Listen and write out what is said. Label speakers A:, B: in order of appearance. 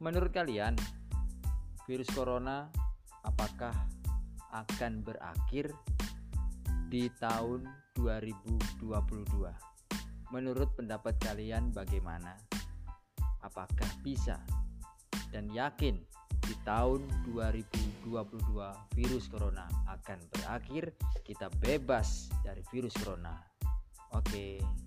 A: Menurut kalian, virus corona apakah akan berakhir di tahun 2022? Menurut pendapat kalian bagaimana? Apakah bisa dan yakin di tahun 2022 virus corona akan berakhir, kita bebas dari virus corona. Oke.